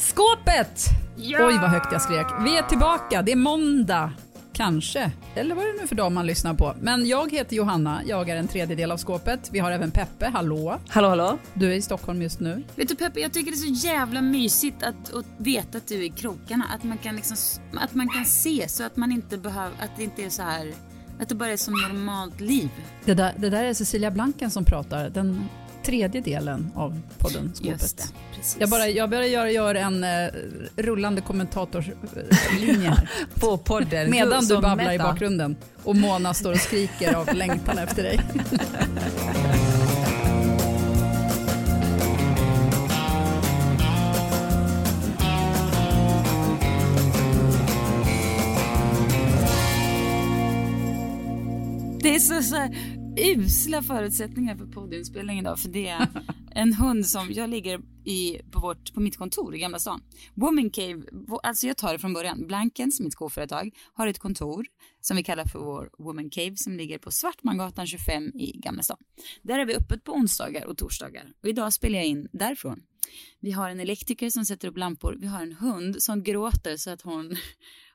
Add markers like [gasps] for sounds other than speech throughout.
Skåpet! Oj vad högt jag skrek. Vi är tillbaka, det är måndag. Kanske. Eller vad är det nu för dag man lyssnar på? Men jag heter Johanna, jag är en tredjedel av skåpet. Vi har även Peppe, hallå. Hallå hallå. Du är i Stockholm just nu. Vet du Peppe, jag tycker det är så jävla mysigt att, att veta att du är i krokarna. Att man kan liksom, att man kan se så att man inte behöver, att det inte är så här, att det bara är som normalt liv. Det där, det där är Cecilia Blanken som pratar, den tredje delen av podden Skåpet. Just det, precis. Jag, bara, jag börjar göra, göra en uh, rullande kommentatorslinje här. [laughs] På podden. Medan du babblar i meta. bakgrunden och Mona står och skriker av längtan efter dig. Det är så, så här, usla förutsättningar för poddinspelning idag. För det är en hund som, jag ligger i, på, vårt, på mitt kontor i Gamla stan. Woman Cave, alltså jag tar det från början. Blankens, mitt skoföretag, har ett kontor som vi kallar för vår Woman Cave som ligger på Svartmangatan 25 i Gamla stan. Där är vi öppet på onsdagar och torsdagar. Och idag spelar jag in därifrån. Vi har en elektriker som sätter upp lampor. Vi har en hund som gråter så att hon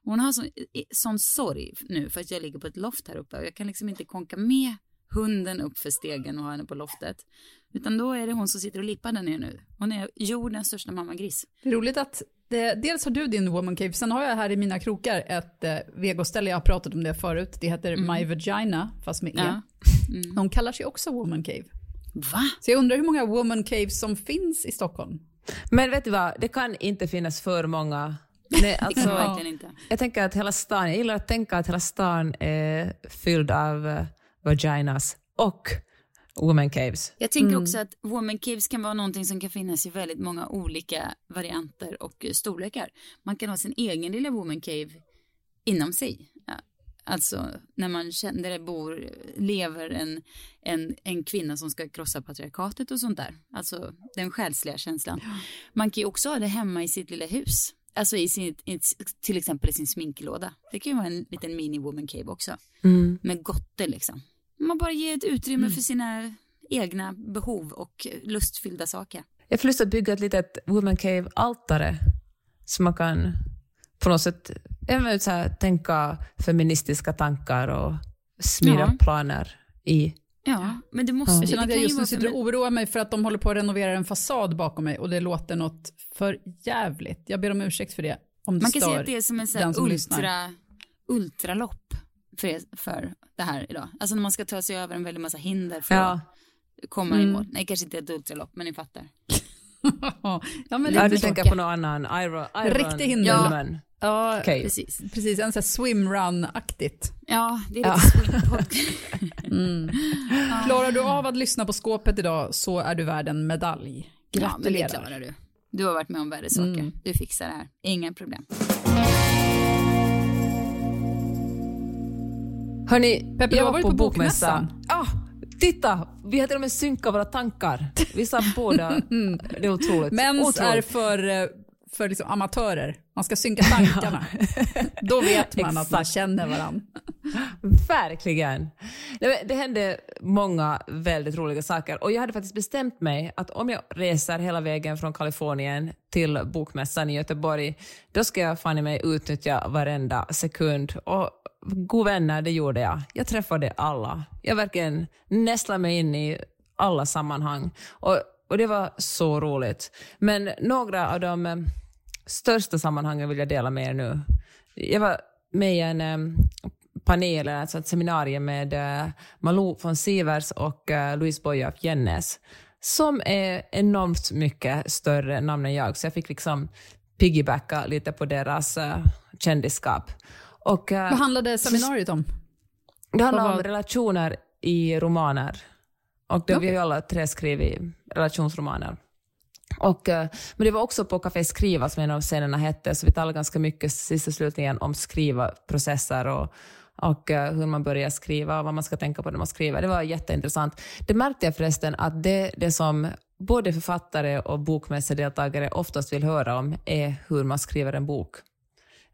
hon har sån, sån sorg nu för att jag ligger på ett loft här uppe och jag kan liksom inte konka med hunden upp för stegen och ha henne på loftet. Utan då är det hon som sitter och lippar där nere nu. Hon är jordens största mammagris. Det är roligt att det, dels har du din woman cave, sen har jag här i mina krokar ett eh, vegoställe, jag har pratat om det förut, det heter My Vagina, fast med E. Ja. De kallar sig också woman cave. Va? Så jag undrar hur många woman caves som finns i Stockholm? Men vet du vad, det kan inte finnas för många. Nej, Det [laughs] alltså, verkligen inte. jag tänker att hela stan, jag gillar att tänka att hela stan är fylld av eh, vaginas och woman caves. Jag tänker också att woman caves kan vara någonting som kan finnas i väldigt många olika varianter och storlekar. Man kan ha sin egen lilla woman cave inom sig. Alltså när man känner, det bor, lever en, en, en kvinna som ska krossa patriarkatet och sånt där. Alltså den själsliga känslan. Man kan ju också ha det hemma i sitt lilla hus. Alltså i sin, i, till exempel i sin sminklåda. Det kan ju vara en liten mini woman cave också. Med gotte liksom. Man bara ger ett utrymme för sina egna behov och lustfyllda saker. Jag får lust att bygga ett litet woman cave-altare så man kan på något sätt jag vet, så här, tänka feministiska tankar och smida Ja. planer i. Ja, men det måste Jag det känner att jag ju just nu vara sitter och för, oroar mig för att de håller på att renovera en fasad bakom mig och det låter något för jävligt. Jag ber om ursäkt för det. Om det Man kan stör säga att det är som en sån här lyssnar. ultra, ultralopp för, för det här idag. Alltså när man ska ta sig över en väldig massa hinder för Ja. att komma Mm. i mål. Nej, kanske inte ett ultralopp, men ni fattar. [laughs] ja, men Ja, du tänker på någon annan Iron, Iron Riktig hinder. Ja. Ja, cave. Precis. precis. En sån här swimrun-aktigt. Ja, det är lite [laughs] Ja. swingpod. Klarar du av att lyssna på skåpet idag så är du värd en medalj. Ja, men det Gratulerar. klarar du. Du har varit med om värre saker. Mm. Du fixar det här. Inga problem. Hörni, Peppe, du har varit på bokmässan. Ah, titta! Vi har till och med synkat våra tankar. Vi sa båda, [laughs] det är otroligt. Mens otroligt. är för, eh, för liksom amatörer. Man ska synka tankarna. [laughs] Då vet man att man känner varandra. Verkligen. Det hände många väldigt roliga saker och jag hade faktiskt bestämt mig att om jag reser hela vägen från Kalifornien till bokmässan i Göteborg, då ska jag fan i mig utnyttja varenda sekund. Och god vänner, det gjorde jag. Jag träffade alla. Jag verkligen nästlade mig in i alla sammanhang. Och, och det var så roligt. Men några av de eh, största sammanhangen vill jag dela med er nu. Jag var med i en eh, panel, alltså ett seminarium med eh, Malou von Sivers och Louise Boye af Jennes, som är enormt mycket större namn än jag, så jag fick liksom piggybacka lite på deras kändisskap. Och, eh, Vad handlade seminariet om? det handlar vad om relationer i romaner. Och det, vi har ju alla tre skrivit relationsromaner. Och, eh, men det var också på Café Skriva som en av scenerna hette, så vi talade ganska mycket sista slutningen om skrivarprocesser och, och eh, hur man börjar skriva och vad man ska tänka på när man skriver. Det var jätteintressant. Det märkte jag förresten att det, det som både författare och bokmässedeltagare oftast vill höra om är hur man skriver en bok.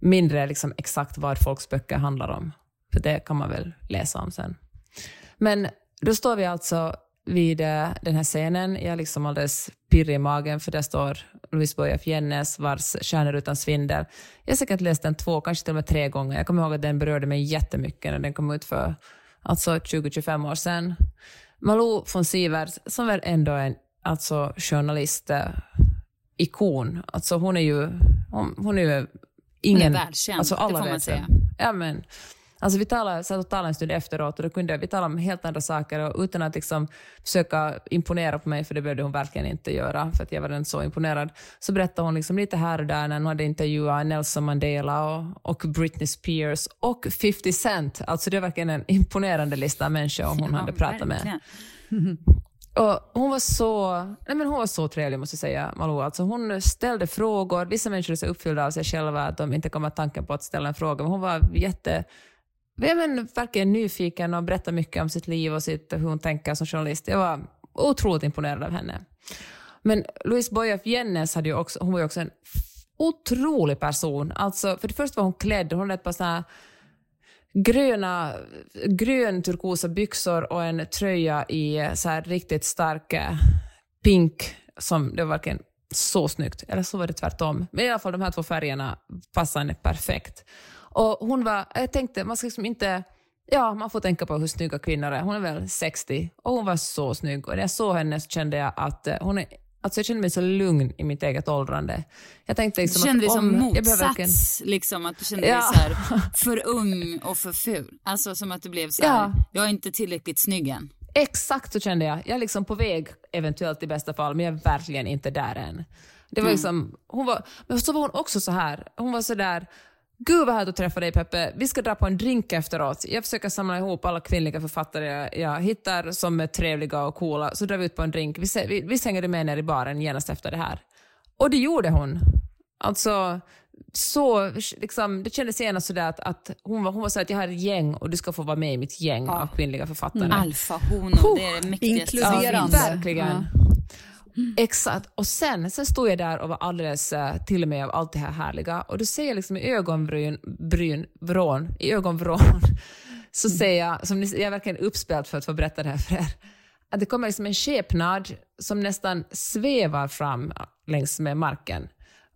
Mindre liksom exakt vad folks böcker handlar om. För det kan man väl läsa om sen. Men då står vi alltså vid eh, den här scenen. Jag är liksom alldeles pirrig i magen för där står Louise Boye Jennes vars Stjärnor utan svindel. Jag har säkert läst den två, kanske till och med tre gånger. Jag kommer ihåg att den berörde mig jättemycket när den kom ut för alltså 20-25 år sedan. Malou von Sivers, som väl ändå är en alltså, journalist, eh, ikon. Alltså hon är ju, hon, hon är ju ingen... Hon är världskänd, alltså alla det får man säga. Ja, men, Alltså vi talade, satt och talade en stund efteråt och då kunde vi tala om helt andra saker och utan att liksom försöka imponera på mig, för det behövde hon verkligen inte göra, för att jag var inte så imponerad, så berättade hon liksom lite här och där när hon hade intervjuat Nelson Mandela och, och Britney Spears och 50 Cent. Alltså det är verkligen en imponerande lista av människor hon Ja, hade pratat med. [laughs] Och hon, var så, nej men hon var så trevlig måste jag säga, Malou. Alltså hon ställde frågor. Vissa människor är så uppfyllda av sig själva att de inte kommer tanken på att ställa en fråga. Men hon var jätte, ja, men verkligen nyfiken och berättade mycket om sitt liv och sitt, hur hon tänker som journalist. Jag var otroligt imponerad av henne. Men Louise Boye Jennes hade ju också, hon var ju också en otrolig person. Alltså, för det första var hon klädd, hon hade ett par sådana gröna, grön turkosa byxor och en tröja i så här riktigt stark eh, pink. Som, det var verkligen så snyggt. Eller så var det tvärtom. Men i alla fall de här två färgerna passade henne perfekt. Och hon var, jag tänkte, man ska liksom inte... Ja, man får tänka på hur snygga kvinnor är. Hon är väl 60 och hon var så snygg. Och när jag såg henne så kände jag att eh, hon är Alltså jag kände mig så lugn i mitt eget åldrande. Jag tänkte Du liksom kände dig som behöver verkligen- motsats, liksom att du kände Ja. dig så här, [laughs] för ung och för ful. Alltså som att du blev så här, Ja. jag är inte tillräckligt snygg än. Exakt så kände jag. Jag är liksom på väg, eventuellt i bästa fall, men jag är verkligen inte där än. Det var liksom, hon var, men så var hon också så här. Hon var så där, Gud vad härligt att träffa dig Peppe. Vi ska dra på en drink efteråt. Jag försöker samla ihop alla kvinnliga författare jag, jag hittar som är trevliga och coola. Så drar vi ut på en drink. Vi, vi, vi hängde med ner i baren genast efter det här. Och det gjorde hon. Alltså, så, liksom, det kändes genast sådär att, att hon, var, hon var så att jag har ett gäng och du ska få vara med i mitt gäng av kvinnliga författare. Alfa-honor, det är det mäktigaste Inkluderande. finns. Verkligen. Exakt. Och sen, sen stod jag där och var alldeles eh, till och med av allt det här härliga. Och då ser jag liksom i ögonbryn, bryn, vrån, i ögonvrån, [laughs] så ser jag, som ni, jag är verkligen uppspelt för att få berätta det här för er, att det kommer liksom en skepnad som nästan svävar fram längs med marken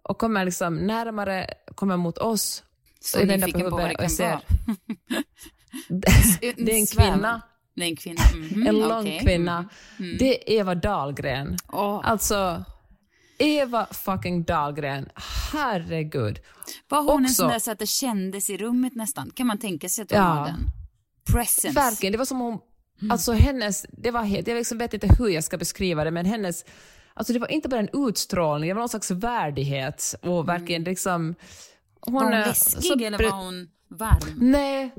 och kommer liksom närmare, kommer mot oss. Så nyfiken på vad det kan vara. [laughs] [laughs] Det är en kvinna. Det är en kvinna. Mhm, En lång okej. kvinna. Det är Eva Dahlgren. Åh. Alltså, Eva fucking Dahlgren. Herregud. Var hon en Också- sån där så att det kändes i rummet nästan? Kan man tänka sig att hon Ja. har den? Presence. Verkligen. Det var som hon... Alltså hennes... Det var helt, jag liksom vet inte hur jag ska beskriva det, men hennes... Alltså det var inte bara en utstrålning, det var någon slags värdighet och verkligen liksom... Hon, Var hon eh, läskig så eller var hon varm? Nej,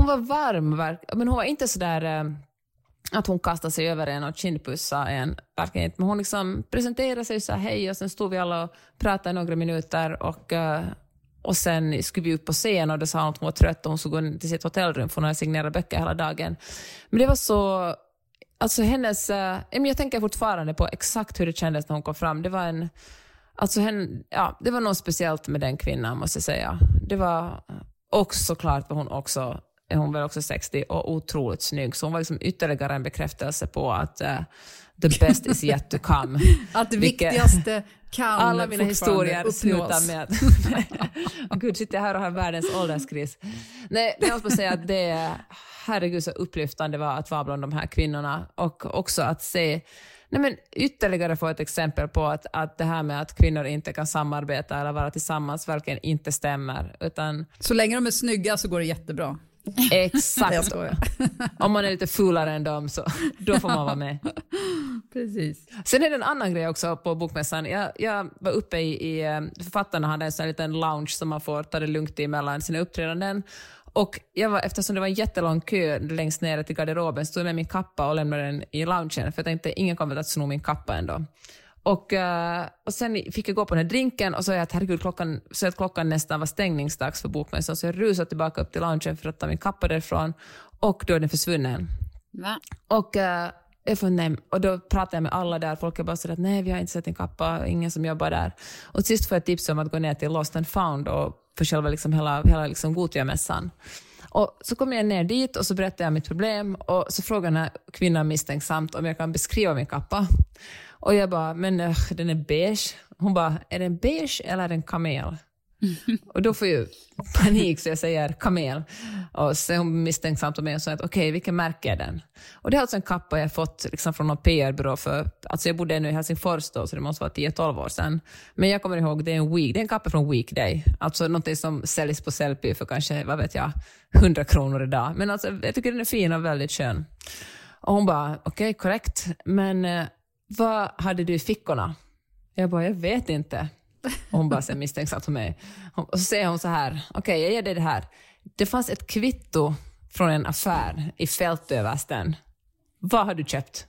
hon var varm, men hon var inte sådär där eh, att hon kastade sig över en och kindpussade en. Verkligen inte. Men hon liksom presenterade sig och sa hej och sen stod vi alla och pratade i några minuter och, eh, och sen skulle vi upp på scen och då sa hon att hon var trött och hon skulle gå till sitt hotellrum för hon hade signerat böcker hela dagen. Men det var så... Alltså hennes... Eh, jag tänker fortfarande på exakt hur det kändes när hon kom fram. Det var en... Alltså hen, ja, det var något speciellt med den kvinnan måste jag säga. Det var... Och såklart var hon också, är hon väl också 60 och otroligt snygg. Så hon var liksom ytterligare en bekräftelse på att eh, the [laughs] best is yet to come. Att det Vilket- viktigaste kan Alla mina historier uppnås. slutar med. [laughs] Gud, sitter jag här och har världens ålderskris. Nej, jag måste bara säga att det är, herregud så upplyftande var att vara bland de här kvinnorna och också att se Nej, men ytterligare få ett exempel på att, att det här med att kvinnor inte kan samarbeta eller vara tillsammans verkligen inte stämmer. Utan Så länge de är snygga så går det jättebra. [laughs] exakt, [laughs] om man är lite fulare än dem så då får man vara med. [laughs] Precis. Sen är det en annan grej också på bokmässan. Jag, jag var uppe i, i eh, författarna hade en sån liten lounge som man får ta det lugnt i mellan sina uppträdanden. Och jag var, eftersom det var en jättelång kö längst ner till garderoben stod jag med min kappa och lämnade den i loungen, för jag tänkte ingen kommer att sno min kappa ändå. Och, uh, och sen fick jag gå på den här drinken och så jag att herregud, klockan, så att klockan nästan var stängningsdags för bokmässan, så jag rusade tillbaka upp till loungen för att ta min kappa därifrån och då är den försvunnen. Va? Och, uh, jag får, nej, och då pratade jag med alla där, folk är bara sådär att nej, vi har inte sett en kappa, ingen som jobbar där. Och sist får jag tips om att gå ner till Lost and found och för själva liksom hela, hela liksom Gothia-mässan. Och så kom jag ner dit och så berättade jag mitt problem och så frågade den här kvinnan misstänksamt om jag kan beskriva min kappa. Och jag bara, men uh, den är beige. Hon bara, är den beige eller är den kamel? [laughs] och då får jag panik så jag säger kamel. Och så är hon mig och säger att okej, okay, vilken märke är den? Och det är alltså en kappa jag fått liksom från någon PR-byrå för, alltså jag bodde ännu i Helsingfors då, så det måste vara 10-12 år sedan. Men jag kommer ihåg, det är en, week, det är en kappa från Weekday, alltså någonting som säljs på Sellpy för kanske, vad vet jag, 100 kronor idag. Men alltså, jag tycker den är fin och väldigt skön. Och hon bara, okej, okay, korrekt, men eh, vad hade du i fickorna? Jag bara, jag vet inte. Och hon bara ser misstänksamt på mig. Och så säger hon så här, okej, okay, jag ger dig det här. Det fanns ett kvitto från en affär i fältöversten. Vad har du köpt?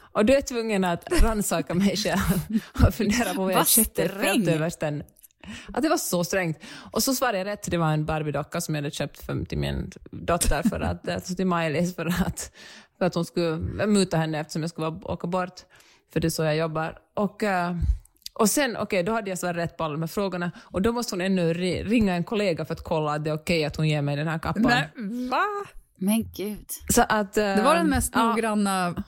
Och du är tvungen att rannsaka mig själv och fundera på vad jag köpte i fältöversten. Att det var så strängt. Och så svarade jag rätt. Det var en Barbie-docka som jag hade köpt för, till min dotter, för att, alltså till Maj-Lis, för att, för att hon skulle muta henne eftersom jag skulle åka bort. För det är så jag jobbar. Och, uh, och sen, okej, okay, då hade jag svarat rätt på alla de här frågorna och då måste hon ännu ringa en kollega för att kolla att det är okej okay att hon ger mig den här kappan. Men, va? Men gud. Så att, uh, det var den mest noggranna ja.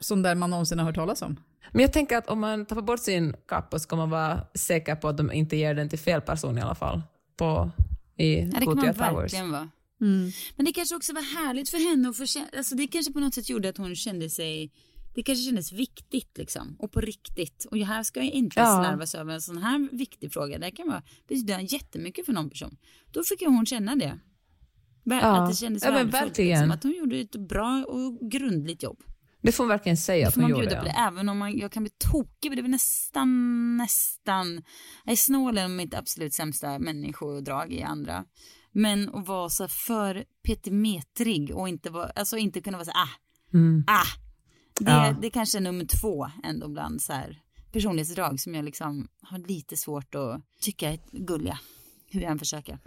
som där man någonsin har hört talas om. Men jag tänker att om man tappar bort sin kappa ska man vara säker på att de inte ger den till fel person i alla fall. På, i ja, det kan man verkligen vara. Mm. Men det kanske också var härligt för henne att få alltså det kanske på något sätt gjorde att hon kände sig det kanske kändes viktigt liksom och på riktigt. Och här ska jag inte ja. slarvas över en sån här viktig fråga. Det kan vara, betyda jättemycket för någon person. Då fick ju hon känna det. Ja. Att det kändes ja, värdefullt. Liksom, att hon gjorde ett bra och grundligt jobb. Det får man verkligen säga att hon gjorde. Det. Även om man, jag kan bli tokig, det är nästan, nästan, jag är snål är mitt absolut sämsta människodrag i andra. Men att vara så för petimetrig och inte, vara, alltså inte kunna vara så ah, mm. ah. Det, ja. det kanske är nummer två ändå bland så här personlighetsdrag som jag liksom har lite svårt att tycka är gulliga. Hur jag än försöker.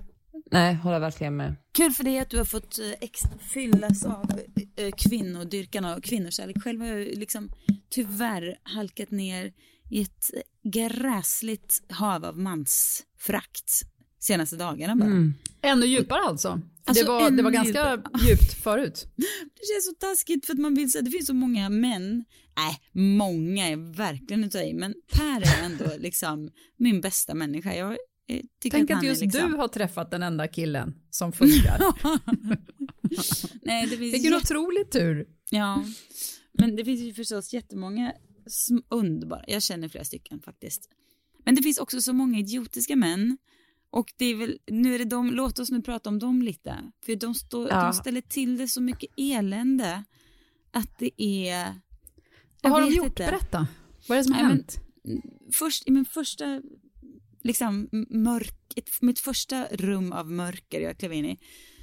Nej, håller verkligen med. Kul för dig att du har fått eh, fyllas av eh, kvinnodyrkan och kvinnokärlek. Själv har jag liksom tyvärr halkat ner i ett gräsligt hav av mansfrakt senaste dagarna bara. Mm. Ännu djupare alltså? alltså det, var, det var ganska djupare. [laughs] djupt förut. Det känns så taskigt för att man vill säga det finns så många män, nej många är verkligen inte i, men Per är ändå [laughs] liksom min bästa människa. Jag Tänk att, att just liksom... du har träffat den enda killen som funkar. [laughs] Nej, det finns Vilken jätt... otrolig tur. Ja, men det finns ju förstås jättemånga underbara, jag känner flera stycken faktiskt. Men det finns också så många idiotiska män och det är väl, nu är det de, låt oss nu prata om dem lite. För de, stå, ja. de ställer till det så mycket elände att det är... Vad har de gjort? Inte. Berätta. Vad är det som har hänt? Men, först, I min första liksom mörk, ett, mitt första rum av mörker jag klev in i,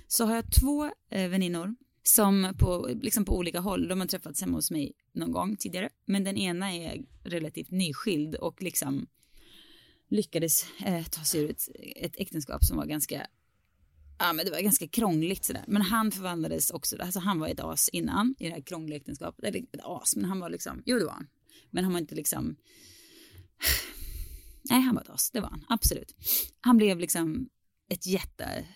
så har jag två eh, väninnor som på, liksom på olika håll, de har träffats hemma hos mig någon gång tidigare, men den ena är relativt nyskild och liksom lyckades eh, ta sig ur ett, ett äktenskap som var ganska Ja, men det var ganska krångligt sådär. Men han förvandlades också, alltså han var ett as innan i det här krångliga äktenskapet. Eller ett as, men han var liksom, jo det var han. Men han var inte liksom [sighs] Nej, han var ett as, det var han, absolut. Han blev liksom ett jätte,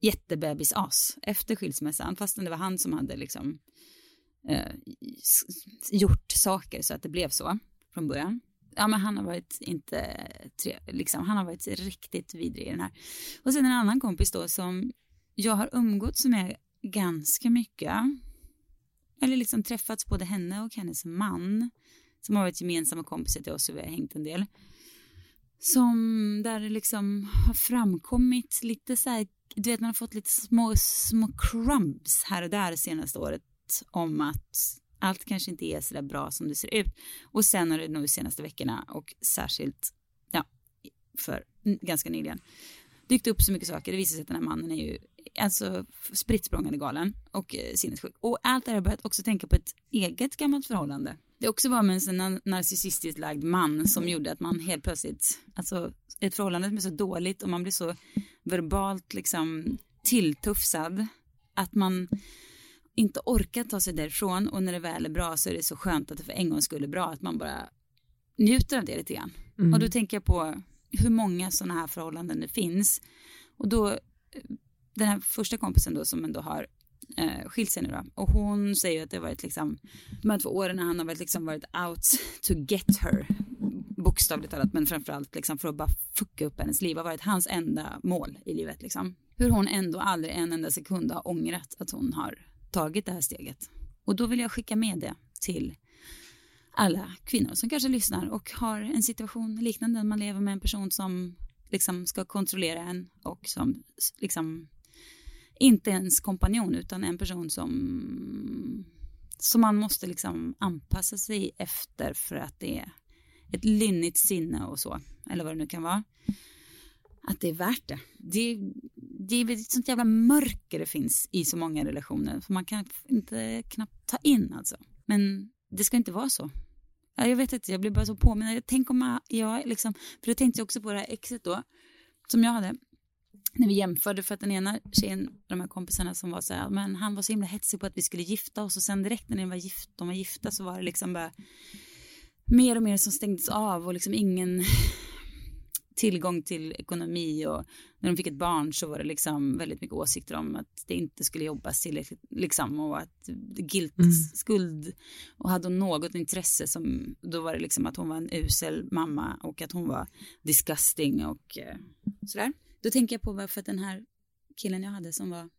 jättebebisas efter skilsmässan, fastän det var han som hade liksom eh, gjort saker så att det blev så från början. Ja, men han har varit inte, tre, liksom, han har varit riktigt vidrig i den här. Och sen en annan kompis då som jag har umgåtts med ganska mycket. Eller liksom träffats både henne och hennes man som har varit gemensamma kompisar till oss och vi har hängt en del som där det liksom har framkommit lite så här, du vet man har fått lite små, små crumbs här och där senaste året om att allt kanske inte är så där bra som det ser ut. Och sen har det nu senaste veckorna och särskilt, ja, för ganska nyligen dykt upp så mycket saker. Det visar sig att den här mannen är ju alltså spritt språngande galen och eh, sinnessjuk. Och allt det här har börjat också tänka på ett eget gammalt förhållande. Det också var med en sån narcissistiskt lagd man som gjorde att man helt plötsligt, alltså ett förhållande som är så dåligt och man blir så verbalt liksom tilltufsad att man inte orkar ta sig därifrån och när det väl är bra så är det så skönt att det för en gång skulle bra att man bara njuter av det lite grann. Mm. Och då tänker jag på hur många sådana här förhållanden det finns. Och då, den här första kompisen då som ändå har eh, skilt sig nu då. Och hon säger att det har varit liksom, de här två åren när han har varit, liksom varit out to get her. Bokstavligt talat, men framförallt liksom för att bara fucka upp hennes liv har varit hans enda mål i livet liksom. Hur hon ändå aldrig en enda sekund har ångrat att hon har tagit det här steget. Och då vill jag skicka med det till alla kvinnor som kanske lyssnar och har en situation liknande när man lever med en person som liksom ska kontrollera en och som liksom inte ens kompanjon utan en person som som man måste liksom anpassa sig efter för att det är ett lynnigt sinne och så, eller vad det nu kan vara. Att det är värt det. Det, det är ett sånt jävla mörker det finns i så många relationer, för man kan inte knappt ta in alltså. Men det ska inte vara så. Jag vet inte, jag blir bara så påmind. Tänk om jag, liksom, för då tänkte också på det här exet då, som jag hade, när vi jämförde för att den ena tjejen, de här kompisarna som var så här, men han var så himla hetsig på att vi skulle gifta oss och sen direkt när de var, gift, de var gifta så var det liksom bara mer och mer som stängdes av och liksom ingen tillgång till ekonomi och när de fick ett barn så var det liksom väldigt mycket åsikter om att det inte skulle jobbas tillräckligt liksom och att guilt, mm. skuld och hade hon något intresse som då var det liksom att hon var en usel mamma och att hon var disgusting och eh, sådär. Då tänker jag på varför den här killen jag hade som var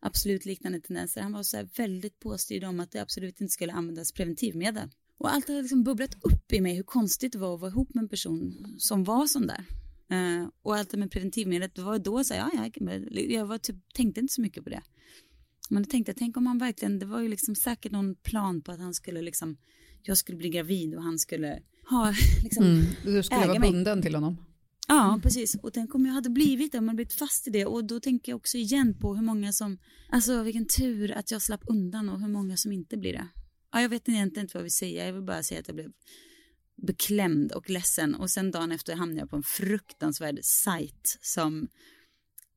absolut liknande tendenser, han var så väldigt påstyrd om att det absolut inte skulle användas preventivmedel. Och allt hade liksom bubblat upp i mig hur konstigt det var att vara ihop med en person som var sån där. Uh, och allt det med preventivmedlet, det var då så ja, ja, jag var typ, tänkte inte så mycket på det. Men då tänkte jag, tänk om han verkligen, det var ju liksom säkert någon plan på att han skulle liksom, jag skulle bli gravid och han skulle ha, [laughs] liksom, mm, Du skulle vara bunden mig. till honom. Ja, precis. Och tänk om jag hade blivit det, om jag blivit fast i det. Och då tänker jag också igen på hur många som, alltså vilken tur att jag slapp undan och hur många som inte blir det. Ja, jag vet egentligen inte vad jag vill säga. Jag vill bara säga att jag blev beklämd och ledsen. Och sen dagen efter hamnade jag på en fruktansvärd sajt som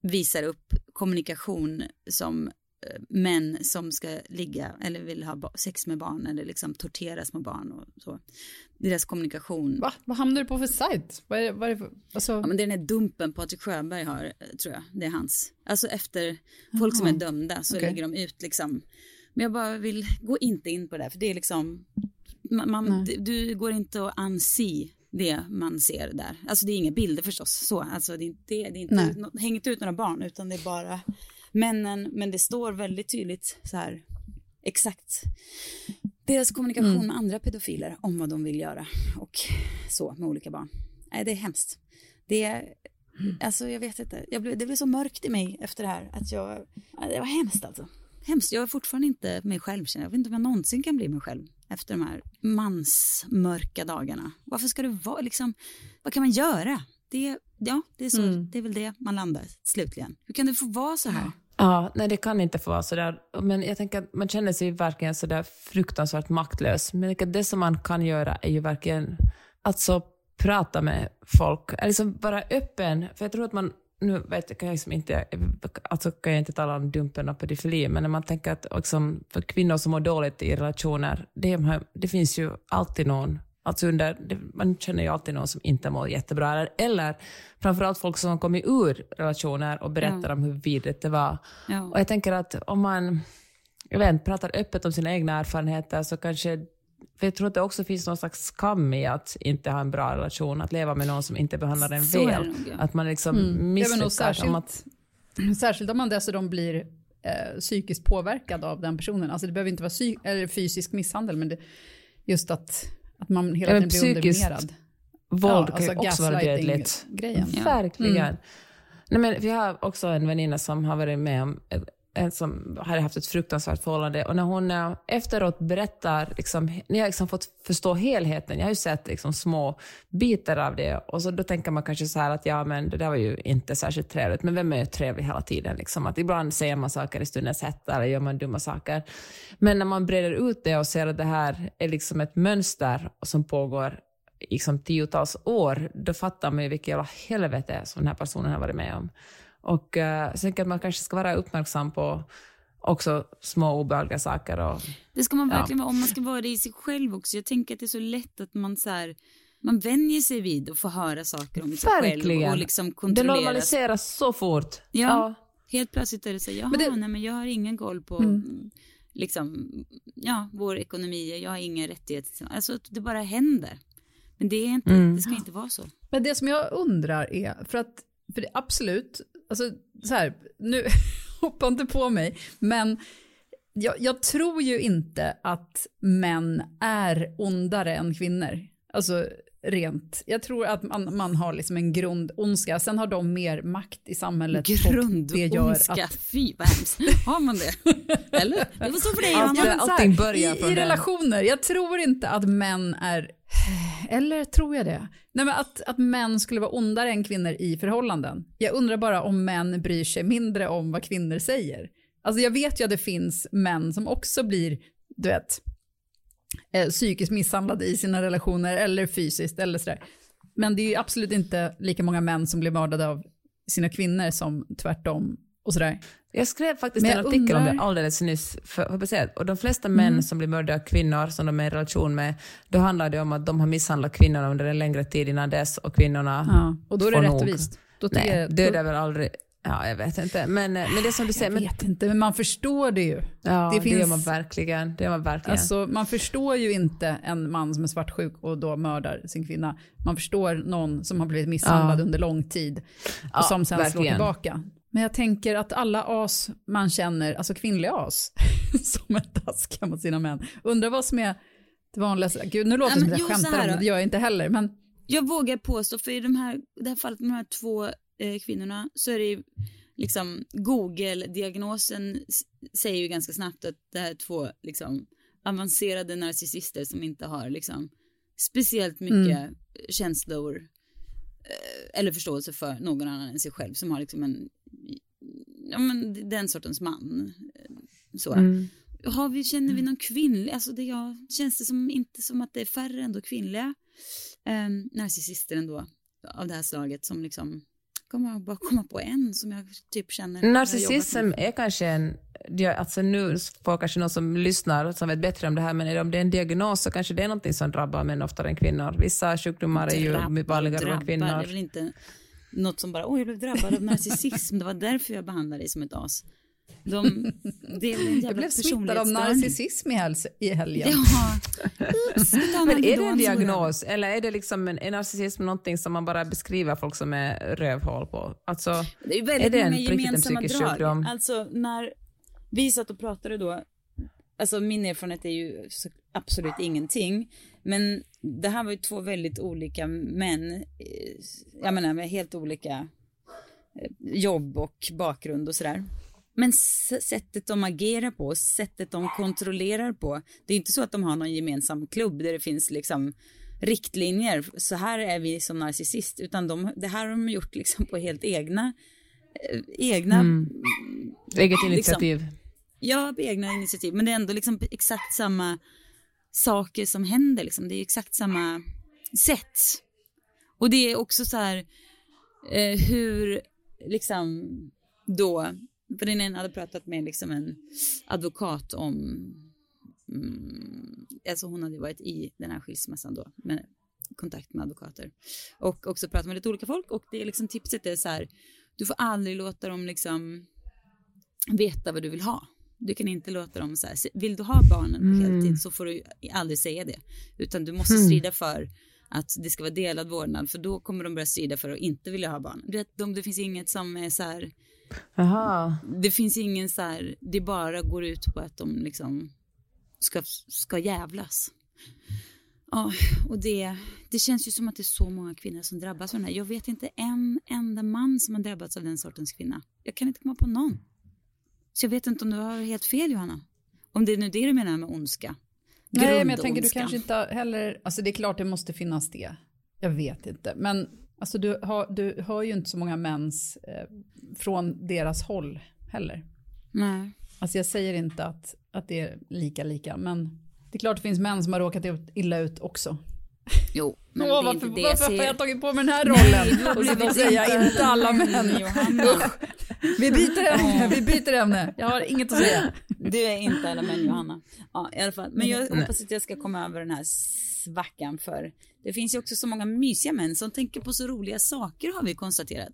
visar upp kommunikation som eh, män som ska ligga eller vill ha sex med barn eller liksom tortera små barn och så. Deras kommunikation. Va? Vad hamnar du på för sajt? Vad är, vad är det för, alltså... ja, men det är den här dumpen Patrik Sjöberg har, eh, tror jag. Det är hans. Alltså efter folk som är dömda så okay. lägger de ut liksom men jag bara vill, gå inte in på det, för det är liksom, man, man du går inte att anse det man ser där. Alltså det är inga bilder förstås, så. Alltså det är inte, det är inte ut, hängt ut några barn, utan det är bara männen, men det står väldigt tydligt så här, exakt deras kommunikation mm. med andra pedofiler om vad de vill göra och så med olika barn. Nej, det är hemskt. Det är, alltså jag vet inte, jag blev, det blev så mörkt i mig efter det här att jag, det var hemskt alltså hemskt. Jag är fortfarande inte mig själv. Jag vet inte om jag någonsin kan bli mig själv efter de här mansmörka dagarna. Varför ska det vara liksom, vad kan man göra? Det, ja, det är, så, mm. det är väl det man landar slutligen. Hur kan det få vara så här? Ja, nej det kan inte få vara så där. Men jag tänker att man känner sig verkligen så där fruktansvärt maktlös. Men det som man kan göra är ju verkligen alltså prata med folk, liksom vara öppen. För jag tror att man nu vet kan jag liksom inte, alltså kan jag inte tala om dumpen och pedofili, men när man tänker att liksom, för kvinnor som mår dåligt i relationer, det, det finns ju alltid någon Alltså under, man känner ju alltid någon som inte mår jättebra. Eller, eller framförallt folk som har kommit ur relationer och berättar ja. om hur vidrigt det var. Ja. Och jag tänker att om man jag vet, pratar öppet om sina egna erfarenheter så kanske för jag tror att det också finns någon slags skam i att inte ha en bra relation, att leva med någon som inte behandlar en Så väl. Att man liksom mm. misslyckas. Särskilt, om att... särskilt om man dessutom blir eh, psykiskt påverkad av den personen. Alltså det behöver inte vara fysisk misshandel, men det, just att, att man hela tiden blir underminerad. Våld ja, alltså kan ju också vara dödligt. Grejen. Ja. Verkligen. Mm. Nej, men vi har också en väninna som har varit med om Eh, som hade haft ett fruktansvärt förhållande. Och när hon eh, efteråt berättar, liksom, när jag liksom fått förstå helheten, jag har ju sett liksom små bitar av det, och så då tänker man kanske så här att ja, men det där var ju inte särskilt trevligt, men vem är ju trevlig hela tiden? Liksom? Att ibland säger man saker i stundens hetta, eller gör man dumma saker. Men när man breder ut det och ser att det här är liksom ett mönster som pågår liksom tiotals år, då fattar man ju vilket jävla helvete som den här personen har varit med om. Och uh, så att man kanske ska vara uppmärksam på också små obehagliga saker. Och, det ska man verkligen ja. vara, om man ska vara det i sig själv också. Jag tänker att det är så lätt att man så här, man vänjer sig vid att få höra saker om sig verkligen. själv och liksom Det normaliseras så fort. Ja, ja. helt plötsligt är det så, jaha, men det... nej men jag har ingen koll på mm. liksom, ja, vår ekonomi, jag har ingen rättighet. Alltså det bara händer. Men det, är inte, mm. det ska inte vara så. Men det som jag undrar är, för att för det, absolut, alltså så här, nu [laughs] hoppa inte på mig, men jag, jag, tror ju inte att män är ondare än kvinnor. Alltså rent. Jag tror att man, man har liksom en grundondska, sen har de mer makt i samhället. Grundondska, att... fy vad hemskt. Har man det? [laughs] Eller? Det var så för dig Allt, ja, Allting börjar I, i relationer, jag tror inte att män är, eller tror jag det? Nej men att, att män skulle vara ondare än kvinnor i förhållanden. Jag undrar bara om män bryr sig mindre om vad kvinnor säger. Alltså jag vet ju att det finns män som också blir, du vet, eh, psykiskt misshandlade i sina relationer eller fysiskt eller sådär. Men det är ju absolut inte lika många män som blir mördade av sina kvinnor som tvärtom och sådär. Jag skrev faktiskt en artikel undrar... om det alldeles nyss. För, för och de flesta män mm. som blir mördade av kvinnor som de är i relation med, då handlar det om att de har misshandlat kvinnorna under en längre tid innan dess och kvinnorna ja, Och då är det rättvist. Då Nej, det är väl aldrig... Ja, jag vet inte. Men, eh, men det som du säger... Jag vet men, inte, men man förstår det ju. Ja, det, finns, det gör man verkligen. Det gör man verkligen. Alltså, man förstår ju inte en man som är svartsjuk och då mördar sin kvinna. Man förstår någon som har blivit misshandlad ja. under lång tid och ja, som sen verkligen. slår tillbaka. Men jag tänker att alla as man känner, alltså kvinnliga as, [laughs] som är taskiga mot sina män, undrar vad som är det vanligaste. Gud, nu låter det som att jag skämtar om det, det gör jag inte heller. Men... Jag vågar påstå, för i de här, det här fallet med de här två eh, kvinnorna så är det ju liksom Google-diagnosen säger ju ganska snabbt att det här är två liksom avancerade narcissister som inte har liksom speciellt mycket mm. känslor eh, eller förståelse för någon annan än sig själv som har liksom en ja, men den sortens man. Så. Mm. Har vi, känner vi någon kvinnlig, alltså det jag, känns det som, inte som att det är färre ändå kvinnliga eh, narcissister ändå av det här slaget som liksom kommer bara komma på en som jag typ känner. Narcissism är kanske en, alltså nu får kanske någon som lyssnar som vet bättre om det här, men om det är en diagnos så kanske det är någonting som drabbar män oftare än kvinnor. Vissa sjukdomar är ju vanligare bland kvinnor. Det är väl inte något som bara, oj jag blev drabbad av narcissism, det var därför jag behandlade dig som ett as. De, det är en jag blev smittad av narcissism i, hel i helgen. Ja. Men är det en diagnos eller är det liksom en, är narcissism någonting som man bara beskriver folk som är rövhål på? Alltså, det är väldigt är det en, gemensamma en drag. Sjukdom? Alltså när vi satt och pratade då, alltså min erfarenhet är ju absolut ingenting, men det här var ju två väldigt olika män, eh, jag menar med helt olika eh, jobb och bakgrund och sådär. Men sättet de agerar på, sättet de kontrollerar på, det är inte så att de har någon gemensam klubb där det finns liksom riktlinjer, så här är vi som narcissist, utan de, det här har de gjort liksom på helt egna, eh, egna... Mm. Eget liksom- initiativ. Liksom, ja, egna initiativ, men det är ändå liksom exakt samma saker som händer, liksom. det är exakt samma sätt. Och det är också så här eh, hur, liksom, då för den ena hade pratat med liksom en advokat om, mm, alltså hon hade varit i den här skilsmässan då, med kontakt med advokater. Och också pratat med lite olika folk och det är liksom tipset är så här, du får aldrig låta dem liksom veta vad du vill ha. Du kan inte låta dem så här, vill du ha barnen på mm. heltid så får du aldrig säga det. Utan du måste mm. strida för att det ska vara delad vårdnad för då kommer de börja strida för att inte vilja ha barn. Du vet, de, det finns inget som är så här, Aha. Det finns ingen så här, det bara går ut på att de liksom ska, ska jävlas. Ja, och det, det känns ju som att det är så många kvinnor som drabbas av den här. Jag vet inte en enda man som har drabbats av den sortens kvinna. Jag kan inte komma på någon. Så jag vet inte om du har helt fel Johanna. Om det är nu det du menar med ondska. Nej, men jag tänker du Grundondskan. kanske inte heller, alltså det är klart det måste finnas det. Jag vet inte, men alltså du, har, du hör ju inte så många mäns eh, från deras håll heller. Nej. Alltså jag säger inte att, att det är lika lika, men det är klart det finns män som har råkat illa ut också. Jo, [laughs] men Åh, det är varför inte det jag varför har ser. jag tagit på mig den här rollen? [laughs] har och så blivit säga inte alla män. [laughs] Vi byter ämne, vi byter ämne. Jag har inget att säga. Du är inte alla män Johanna. Ja, i alla fall. Men jag hoppas att jag ska komma över den här svackan för det finns ju också så många mysiga män som tänker på så roliga saker har vi konstaterat.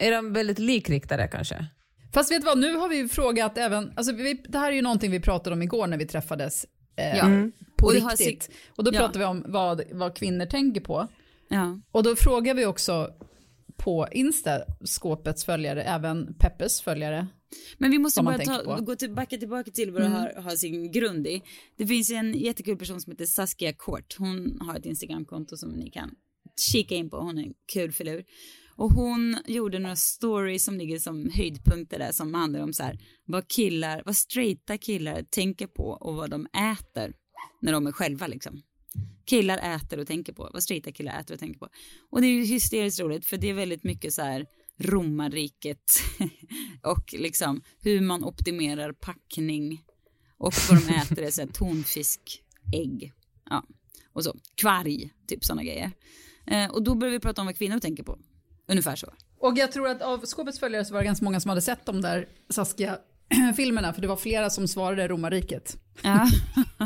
Är de väldigt likriktade kanske? Fast vet du vad, nu har vi frågat även, alltså vi, det här är ju någonting vi pratade om igår när vi träffades eh, Ja. på Och riktigt. sig- Och då ja. pratade vi om vad, vad kvinnor tänker på. Ja. Och då frågar vi också på Insta, skåpets följare, även Peppes följare. Men vi måste bara ta, gå tillbaka, tillbaka till vad det har, har sin grund i. Det finns en jättekul person som heter Saskia Kort. Hon har ett Instagramkonto som ni kan kika in på. Hon är en kul filur. Och hon gjorde några stories som ligger som höjdpunkter där som handlar om så här vad killar, vad straighta killar tänker på och vad de äter när de är själva liksom. Killar äter och tänker på, vad straighta killar äter och tänker på. Och det är ju hysteriskt roligt för det är väldigt mycket så här romarriket [laughs] och liksom hur man optimerar packning och vad de äter är så här tonfisk, ägg, ja, och så kvarg, typ sådana grejer. Eh, och då börjar vi prata om vad kvinnor tänker på, ungefär så. Och jag tror att av skåpets följare så var det ganska många som hade sett de där Saskia-filmerna, [clears throat] för det var flera som svarade romarriket. Ja.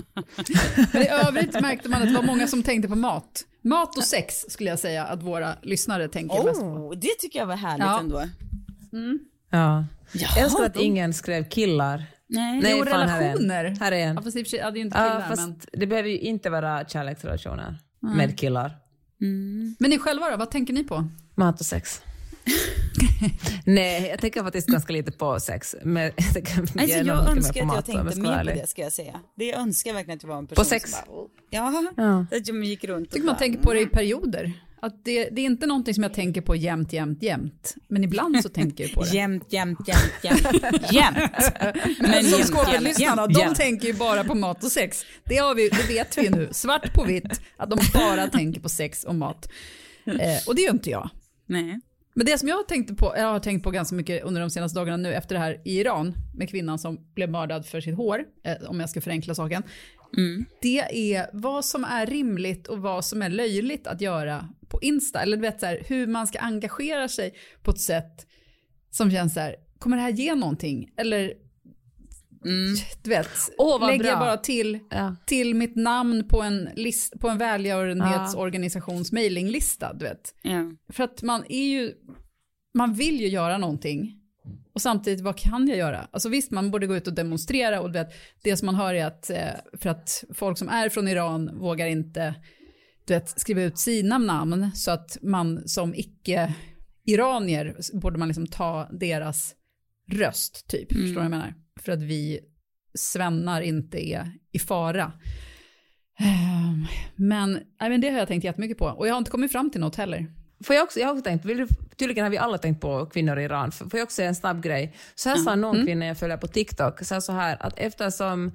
[laughs] Men i övrigt märkte man att det var många som tänkte på mat. Mat och sex skulle jag säga att våra lyssnare tänker mest på. Oh, det tycker jag var härligt Ja. ändå. Ja. Jag älskar att ingen skrev killar. Nej. Nej, Jo, fan, här är en. relationer. Här är en. Ja, fast sig hade ju inte Ja, killar, fast men... det behöver ju inte vara kärleksrelationer med killar. Men ni själva då, vad tänker ni på? Mat och sex. [laughs] Nej, jag tänker faktiskt ganska lite på sex. Men [laughs] jag, tänker Alltså, jag mer önskar på att jag mat, om tänkte mer på det ska jag säga. Det jag önskar verkligen att jag var en person sex? som bara, oh, ja, Ja. att jag gick runt och tycker man bara, tänker på det i perioder. Att det, det är inte någonting som jag tänker på jämt, jämt, jämt. Men ibland så tänker jag på det. Jämt, jämt, jämt, jämt, jämt. [laughs] Men Som jämt, de jämt. tänker ju bara på mat och sex. Det, har vi, det vet vi nu, svart på vitt, att de bara tänker på sex och mat. Eh, och det gör inte jag. Nej. Men det som jag tänkte på, jag har tänkt på ganska mycket under de senaste dagarna nu efter det här i Iran med kvinnan som blev mördad för sitt hår, eh, om jag ska förenkla saken. Det är vad som är rimligt och vad som är löjligt att göra på Insta. Eller du vet så här, hur man ska engagera sig på ett sätt som känns så här, kommer det här ge någonting? Eller du vet, vad lägger jag bara till, Ja. till mitt namn på en, list, på en välgörenhetsorganisations mailinglista, du vet. Ja. För att man är ju, man vill ju göra någonting. Och samtidigt, vad kan jag göra? Alltså visst, man borde gå ut och demonstrera och du vet, det som man hör är att, eh, för att folk som är från Iran vågar inte, du vet, skriva ut sina namn så att man som icke-iranier borde man liksom ta deras röst, typ. Förstår du vad jag menar? För att vi svennar inte är i fara. Ehm, Men, nej, men det har jag tänkt jättemycket på och jag har inte kommit fram till något heller. Får jag, också, jag har också tänkt, tydligen har vi alla tänkt på kvinnor i Iran. Får jag också säga en snabb grej? Så här sa någon kvinna jag följer på TikTok, så, så här att eftersom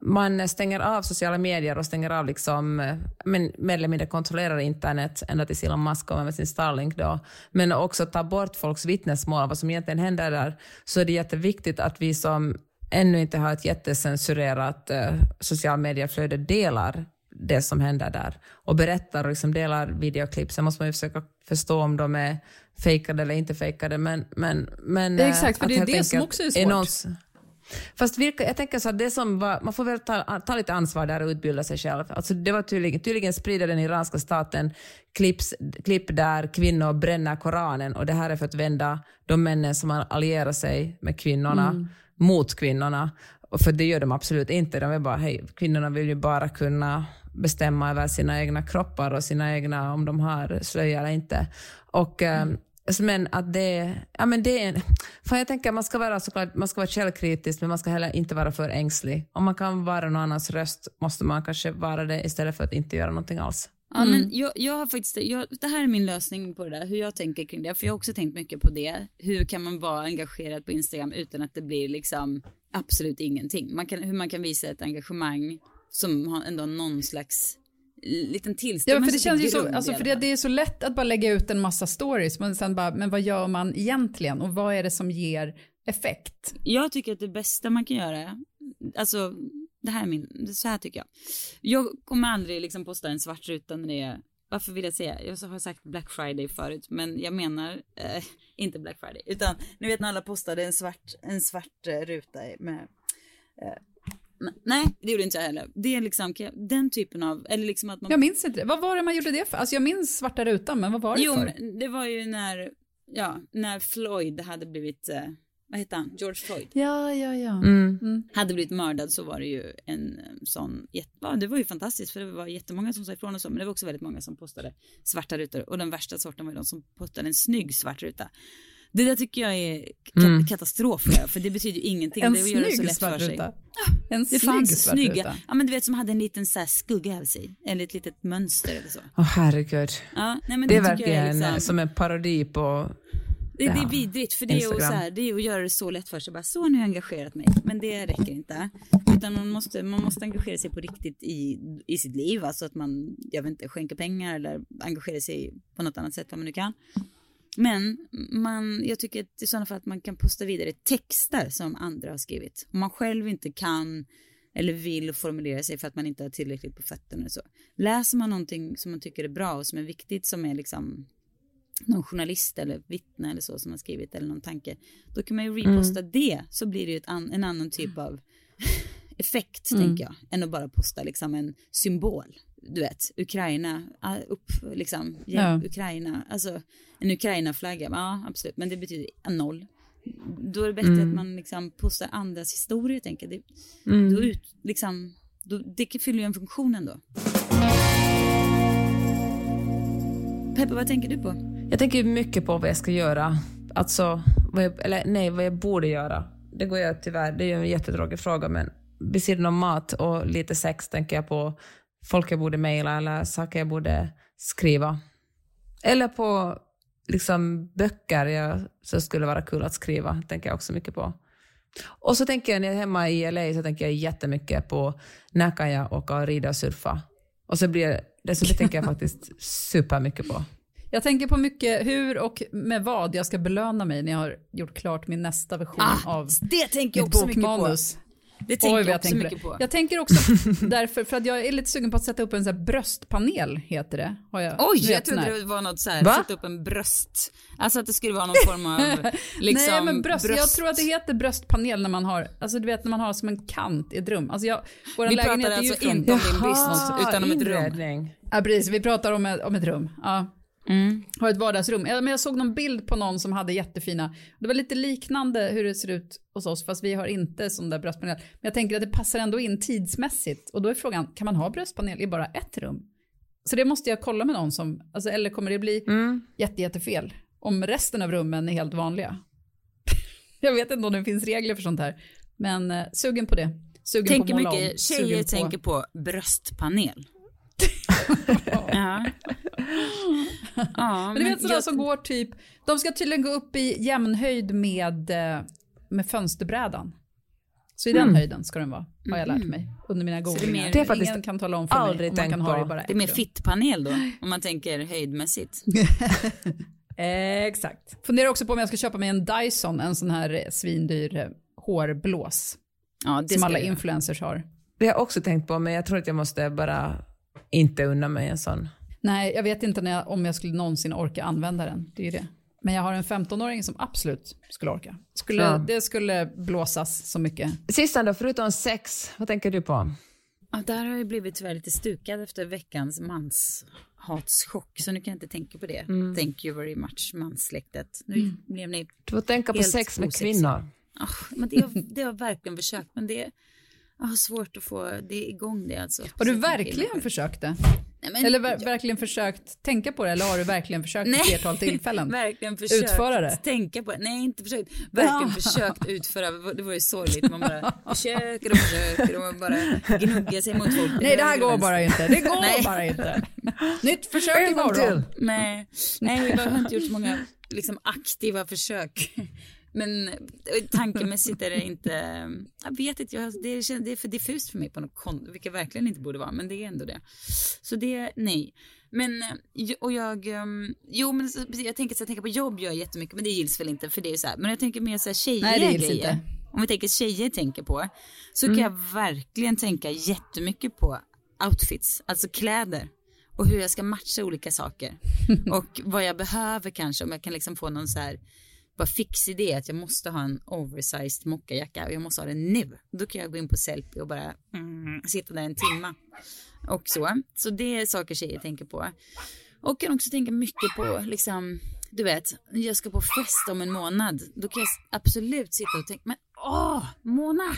man stänger av sociala medier och stänger av liksom, eh, men mer eller mindre kontrollerar internet ända tills Elon Musk kommer med sin Starlink då, men också tar bort folks vittnesmål, vad som egentligen händer där, så är det jätteviktigt att vi som ännu inte har ett jättecensurerat eh, social medieflöde delar det som händer där och berättar och liksom delar videoklipp. Sen måste man ju försöka förstå om de är fejkade eller inte fejkade. Men, men, men, exakt, för att det är det som också är svårt. någons- Fast vilka, jag tänker så att det som var, man får väl ta, ta lite ansvar där och utbilda sig själv. Alltså det var tydligen, tydligen sprider den iranska staten klipps, klipp där kvinnor bränner Koranen och det här är för att vända de männen som har allierat sig med kvinnorna mot kvinnorna. Och för det gör de absolut inte. De är bara, hej, kvinnorna vill ju bara kunna bestämma över sina egna kroppar och sina egna, om de har slöja eller inte. Och, eh, Men att det, ja, men det är en, jag tänker man ska vara såklart, man ska vara källkritisk men man ska heller inte vara för ängslig. Om man kan vara någon annans röst måste man kanske vara det istället för att inte göra någonting alls. Ja, men jag, jag har faktiskt, jag, det här är min lösning på det där, hur jag tänker kring det. För jag har också tänkt mycket på det. Hur kan man vara engagerad på Instagram utan att det blir liksom absolut ingenting? Man kan, hur man kan visa ett engagemang som har ändå någon slags liten Ja, tillstymmelse för det känns ju så, alltså, för det, det är så lätt att bara lägga ut en massa stories, men sen bara, men vad gör man egentligen och vad är det som ger effekt? Jag tycker att det bästa man kan göra, alltså det här är min, så här tycker jag. Jag kommer aldrig liksom posta en svart ruta när det är, varför vill jag säga, jag har sagt Black Friday förut, men jag menar eh, inte Black Friday, utan ni vet när alla postade en svart, en svart eh, ruta med eh, Nej, det gjorde inte jag heller. Det är liksom den typen av, eller liksom att man... Jag minns inte det. Vad var det man gjorde det för? Alltså jag minns svarta rutan, men vad var det jo, för? men det var ju när, ja, när Floyd hade blivit, eh, vad heter han, George Floyd. Ja, ja, ja. Mm. hade blivit mördad så var det ju en eh, sån, ja, det var ju fantastiskt för det var jättemånga som sa ifrån och så, men det var också väldigt många som postade svarta rutor och den värsta sorten var ju de som postade en snygg svart ruta. Det där tycker jag är ka- katastrof för det betyder ju ingenting. En det är att göra det så snygg lätt svart för sig. ruta. [gasps] En Det snygg fanns snygga, ruta. ja men du vet som hade en liten så här skugga över sig, eller ett litet mönster eller så. Åh herregud. Ja, nej men Det är det, tycker jag är verkligen liksom, som en parodi på... Det, det är Ja, vidrigt för det är, att, så här, det är att göra det så lätt för sig. Bara, så har jag engagerat mig. Men det räcker inte. Utan man måste, man måste engagera sig på riktigt i, i sitt liv. Alltså att man, jag vet inte, skänker pengar eller engagerar sig på något annat sätt vad man nu kan. Men man, jag tycker i sådana fall att man kan posta vidare texter som andra har skrivit. Om man själv inte kan eller vill formulera sig för att man inte har tillräckligt på fötterna och så. Läser man någonting som man tycker är bra och som är viktigt som är liksom någon journalist eller vittne eller så som har skrivit eller någon tanke, då kan man ju reposta det så blir det ju an, en annan typ av effekt tänker jag, än att bara posta liksom en symbol. Du vet, Ukraina, ah, upp liksom, Ja. Ukraina, alltså en Ukraina-flagga, ja absolut, men det betyder noll. Då är det bättre att man liksom postar andras historier tänker jag. Det, då ut, liksom, då, det fyller ju en funktion ändå. Peppe, vad tänker du på? Jag tänker mycket på vad jag ska göra. Alltså, vad jag, eller nej, vad jag borde göra. Det går jag tyvärr, det är ju en jättetråkig fråga, men vid sidan om mat och lite sex tänker jag på folk jag borde mejla eller saker jag borde skriva. Eller på liksom böcker jag, som skulle vara kul att skriva, tänker jag också mycket på. Och så tänker jag när jag är hemma i LA så tänker jag jättemycket på när kan jag åka och rida och surfa. Och så blir det, så det tänker jag faktiskt [laughs] supermycket på. Jag tänker på mycket hur och med vad jag ska belöna mig när jag har gjort klart min nästa version av det tänker jag mitt också mycket på. Det tänker Oj, jag jag också tänker mycket på. på. Jag tänker också [laughs] därför, för att jag är lite sugen på att sätta upp en sån här bröstpanel, heter det. Har jag, Oj, jag trodde det var något så här, Va? sätta upp en bröst. Alltså att det skulle vara någon form av [laughs] liksom Nej men bröst, jag tror att det heter bröstpanel när man har, alltså du vet när man har som en kant i ett rum. Alltså jag, våra Vi pratar är ju alltså inte om din business utan om ett rum. Ja precis, vi pratar om ett, om ett rum. Ja. Mm. Har ett vardagsrum. Ja, men jag såg någon bild på någon som hade jättefina, det var lite liknande hur det ser ut hos oss fast vi har inte sån där bröstpanel. Men jag tänker att det passar ändå in tidsmässigt och då är frågan, kan man ha bröstpanel i bara ett rum? Så det måste jag kolla med någon som, alltså, eller kommer det bli Mm. jätte, jättefel om resten av rummen är helt vanliga? [laughs] jag vet inte om det finns regler för sånt här, men eh, sugen på det. Sugen Tänker på mycket, tjejer på- tänker på bröstpanel. [laughs] Ja. ja, Men du vet sådana jag- som går typ, de ska tydligen gå upp i jämnhöjd med, eh, med fönsterbrädan. Så i den höjden ska den vara, har jag lärt mig under mina det är googlingar. Det är faktiskt Ingen kan tala om för mig om man kan ha det bara Det är mer fittpanel då, [laughs] om man tänker höjdmässigt. [laughs] Exakt. Funderar också på om jag ska köpa mig en Dyson, en sån här eh, svindyr eh, hårblås. Ja, det som alla influencers har. Det har jag också tänkt på, men jag tror att jag måste bara inte unna mig en sån. Nej, jag vet inte när jag, om jag skulle någonsin orka använda den. Det är ju det. Men jag har en 15-åring som absolut skulle orka. Skulle, Ja. Det skulle blåsas så mycket. Sista då, förutom sex, vad tänker du på? Ja, där har jag blivit tyvärr lite stukad efter veckans manshatschock, så nu kan jag inte tänka på det. Thank you very much, manssläktet. Nu blev ni... Du får tänka på sex med osexiga. kvinnor. Ah, men det, har, det har jag verkligen försökt, men det... Jag har svårt att få det igång det alltså. Har du jag verkligen försökt det? Nej, men, Eller ver- verkligen försökt tänka på det? Eller har du verkligen försökt vid flertal [laughs] tillfällen? verkligen försökt Utföra det? tänka på det. Nej, inte försökt. [laughs] Verkligen försökt utföra. Det var ju sorgligt. Man bara [laughs] försöker och försöker och man bara gnuggar sig mot folk. Nej, det här går bara inte. Det går Nej. bara inte. Nytt försök imorgon. till. Nej, nej, jag har inte gjort så många liksom, aktiva försök. Men tankemässigt är det inte, jag vet inte, jag, det, känns, det är för diffust för mig på något kon, vilket verkligen inte borde vara, men det är ändå det. Så det, nej. Men, eh, och jag, ehm, jo men jag tänker så jag tänker på jobb gör jag jättemycket, men det gills väl inte för det är så här, men jag tänker mer så här tjejer Nej, det gills inte. Om vi tänker tjejer tänker på, så kan jag verkligen tänka jättemycket på outfits, alltså kläder. Och hur jag ska matcha olika saker. [laughs] och vad jag behöver kanske, om jag kan liksom få någon så här bara fix idé att jag måste ha en oversized mockajacka och jag måste ha den nu. Då kan jag gå in på Sellpy och bara mm, sitta där en timma. Och så. Så det är saker tjejer tänker på. Och kan också tänka mycket på liksom, du vet, jag ska på fest om en månad. Då kan jag absolut sitta och tänka, men åh, Mona!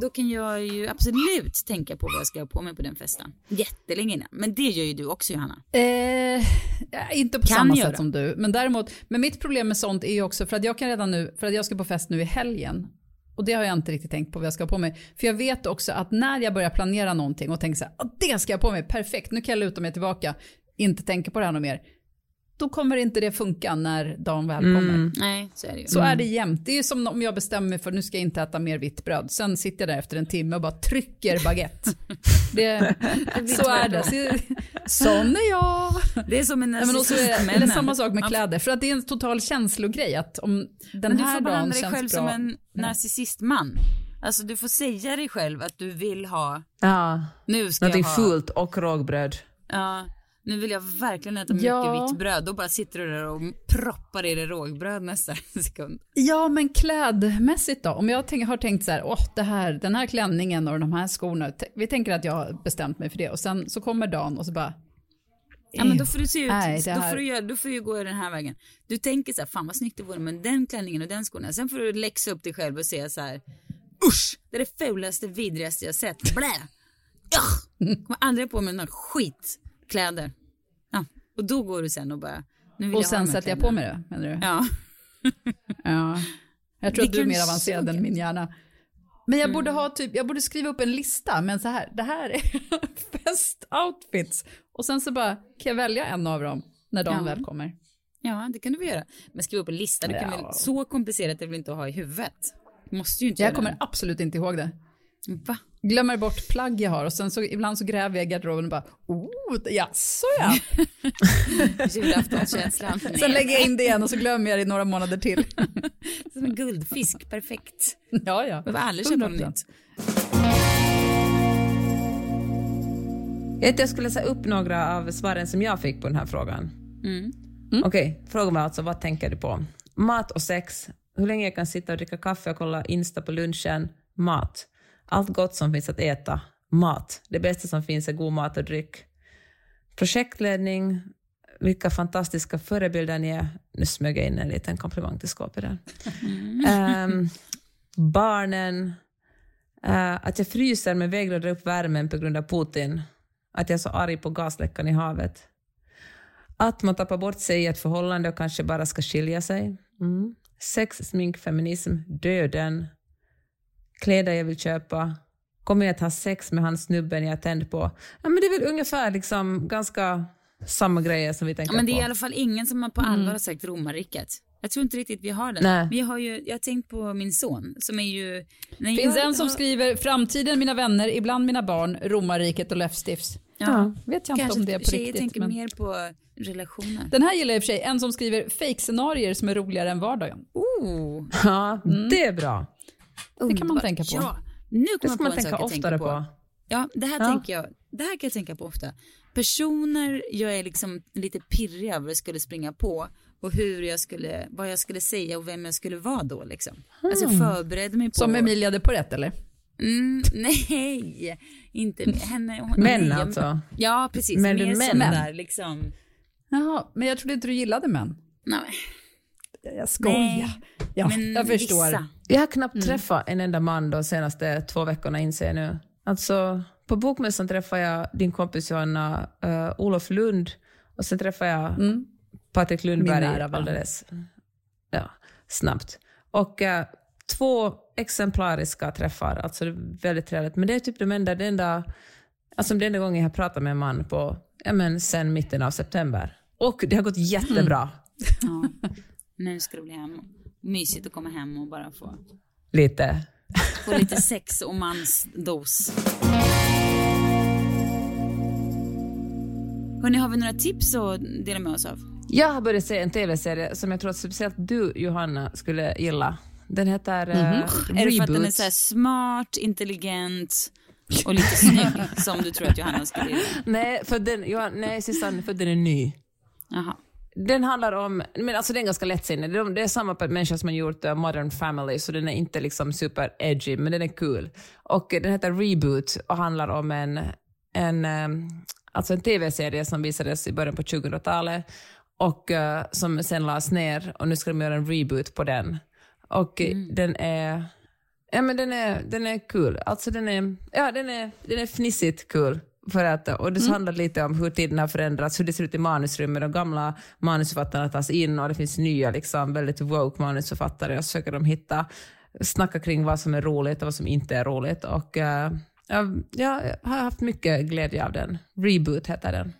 Då kan jag ju absolut tänka på vad jag ska ha på mig på den festen. Jättelänge innan. Men det gör ju du också Johanna. Eh, inte på Kan samma göra. sätt som du. Men däremot, men mitt problem med sånt är ju också för att jag kan redan nu, för att jag ska på fest nu i helgen. Och det har jag inte riktigt tänkt på vad jag ska ha på mig. För jag vet också att när jag börjar planera någonting och tänker så här, "Ah, det ska jag ha på mig, perfekt, nu kan jag luta mig tillbaka, inte tänka på det här något mer. Då kommer inte det funka när dagen väl kommer. Nej, så är det ju. Så är det jämt. Det är ju som om jag bestämmer mig för nu ska jag inte äta mer vitt bröd. Sen sitter jag där efter en timme och bara trycker baguette. Det, [laughs] så är det. Så, sån är jag. Det är som en narcissistmännen. eller samma sak med kläder. För att det är en total känslogrej. Att om den Men du här får dagen behandla dig känns själv bra. som en narcissistman. Alltså du får säga dig själv att du vill ha, Ja, nu ska någonting jag ha, fult och rågbröd. ja, nu vill jag verkligen äta mycket Ja. vitt bröd. Då bara sitter du där och proppar i dig rågbröd nästa [laughs] sekund. Ja, men klädmässigt då? Om jag tänk, har tänkt så här, åh, det här, den här klänningen och de här skorna. Vi tänker att jag har bestämt mig för det. Och sen så kommer dagen och så bara, Ja men då får du se ut, Nej, då, får du göra, då får du gå den här vägen. Du tänker så här, fan vad snyggt det vore med den klänningen och den skorna. Sen får du läxa upp dig själv och säga så här, usch, det är det fulaste, vidrigaste jag sett. Blä! Ja! Kommer aldrig på mig några skitkläder. Ja, och då går du sen och bara, nu vill och jag sen sätter jag på mig det, menar du? Ja. [laughs] Ja. Jag tror att du är mer avancerad än min hjärna. Men jag borde ha typ, jag borde skriva upp en lista, men så här, det här är [laughs] festoutfits. Och sen så bara, kan jag välja en av dem när de Ja. väl kommer? ja, det kan du väl göra. Men skriva upp en lista, det kan Ja. väl, så komplicerat är det väl inte att ha i huvudet? Du måste ju inte Jag kommer absolut inte ihåg det. det. Va? Glömmer bort plagg jag har och sen så ibland så gräver jag i garderoben och bara, oh, jaså ja. [laughs] Julaftonskänslan. [laughs] Sen lägger jag in det igen och så glömmer jag det i några månader till. [laughs] Som en guldfisk, perfekt. ja, ja. Behöver aldrig köpa något 100%. nytt. Jag tänkte jag skulle säga upp några av svaren som jag fick på den här frågan. Mm. Okej, frågan var alltså vad tänker du på? Mat och sex. Hur länge jag kan sitta och dricka kaffe och kolla Insta på lunchen? Mat. Allt gott som finns att äta. Mat. Det bästa som finns är god mat och dryck. Projektledning. Vilka fantastiska förebilder ni är. Nu smög jag in en liten komplimang till skåpet där. Ehm, barnen. Eh, att jag fryser men vägrar dra upp värmen på grund av Putin. Att jag är så arg på gasläckan i havet. Att man tappar bort sig i ett förhållande och kanske bara ska skilja sig. Mm. Sex, smink, feminism, döden. Kläder jag vill köpa. kommer jag att ha sex med han snubben jag är tänd på? Ja, men det är väl ungefär liksom ganska samma grejer som vi tänker Ja, men det är på. i alla fall ingen som har på allvar har sagt romarriket. Jag tror inte riktigt vi har den. Nej. Men jag har ju, jag har tänkt på min son som är ju... När Finns en som har- skriver framtiden mina vänner, ibland mina barn, romarriket och läppstifts. Ja, Vet jag inte kanske om det är på riktigt. tänker Men... mer på relationer. Den här gillar jag i och för sig, en som skriver fake-scenarier som är roligare än vardagen. Oh, Ja, det är bra. Det kan man tänka på. Ja, nu Det kommer ska jag man på en tänka oftare tänker på. Ja, det här Ja. tänker jag. Det här kan jag tänka på ofta. Personer jag är liksom lite pirrig över skulle springa på och hur jag skulle, vad jag skulle säga och vem jag skulle vara då liksom. Alltså förbered mig på. Som Emilia de Porrett eller? Mm, [laughs] nej, inte henne. Hon, Män nej, alltså? Ja, precis. Men mer du män? där liksom. Jaha, men jag trodde inte du gillade män. Nej, Jag skojar. Nej, ja, men jag förstår. vissa. Jag har knappt träffat en enda man de senaste två veckorna inser jag nu. Alltså, på bokmässan träffade jag din kompis Johanna, uh, Olof Lund och sen träffade jag Patrik Lundberg alldeles ja, snabbt. Och eh, två exemplariska träffar, alltså det är väldigt trevligt. Men det är typ de enda, det enda, alltså det enda gången jag har pratat med en man på, ja men sen mitten av september. Och det har gått jättebra. [laughs] Ja. Nu ska det bli hem. Mysigt att komma hem och bara få, Lite. få lite sex och mansdos. Hörni, har vi några tips att dela med oss av? Jag har börjat se en tv-serie som jag tror att speciellt du, Johanna, skulle gilla. Den heter uh, Är det för att den är så smart, intelligent och lite snygg som du tror att Johanna skulle gilla? [laughs] Nej, för den, Johan, nej Susanne, för den är ny. Jaha. Den handlar om, men alltså den är ganska lättsinnig. Det är, det är samma människa som har gjort uh, Modern Family, så den är inte liksom super edgy, men den är kul. Och uh, den heter Reboot och handlar om en, en, um, alltså en tv-serie som visades i början på 2000-talet och uh, som sen lades ner och nu ska de göra en reboot på den. Och uh, den är Ja, men den är, den är kul. Alltså den är, ja, den är, den är fnissigt kul. För att, och det handlar lite om hur tiden har förändrats, hur det ser ut i manusrummet. De gamla manusförfattarna tas in och det finns nya liksom, väldigt woke manusförfattare och så försöker de hitta, snacka kring vad som är roligt och vad som inte är roligt. Och, eh, jag, jag har haft mycket glädje av den. Reboot heter den.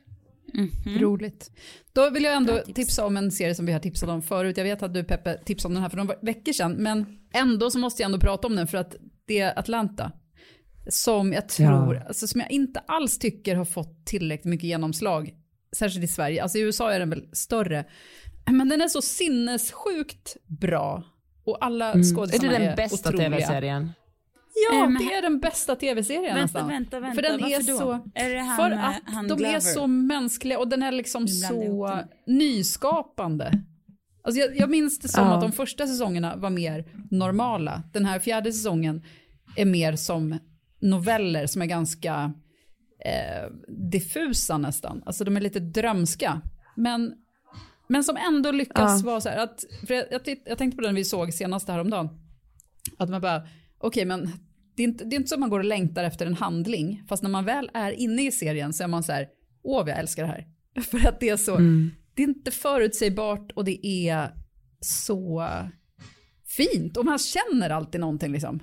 Roligt. Då vill jag ändå tipsa om en serie som vi har tipsat om förut. Jag vet att du Peppe tipsade om den här för några veckor sedan, men ändå så måste jag ändå prata om den för att det är Atlanta. Som jag tror, alltså som jag inte alls tycker har fått tillräckligt mycket genomslag. Särskilt i Sverige. Alltså i USA är den väl större. Men den är så sinnessjukt bra. Och alla Är skådisarna det är, den bästa tv-serien? Ja, men- det är den bästa tv-serien Vänta, nästan. vänta, vänta. För den är Varför då? så... Är det han, för eh, att han de Glover? är så mänskliga och den är liksom så nyskapande. Alltså jag, jag minns det som Ja. att de första säsongerna var mer normala. Den här fjärde säsongen är mer som noveller som är ganska eh, diffusa nästan. Alltså de är lite drömska. Men, men som ändå lyckas Ja. vara så här att, för jag, jag, titt- jag tänkte på den vi såg senast häromdagen. Att man bara, okej men det är, inte, det är inte så att man går och längtar efter en handling, fast när man väl är inne i serien så är man så här, åh jag älskar det här. [laughs] För att det är så, det är inte förutsägbart och det är så fint och man känner alltid någonting liksom.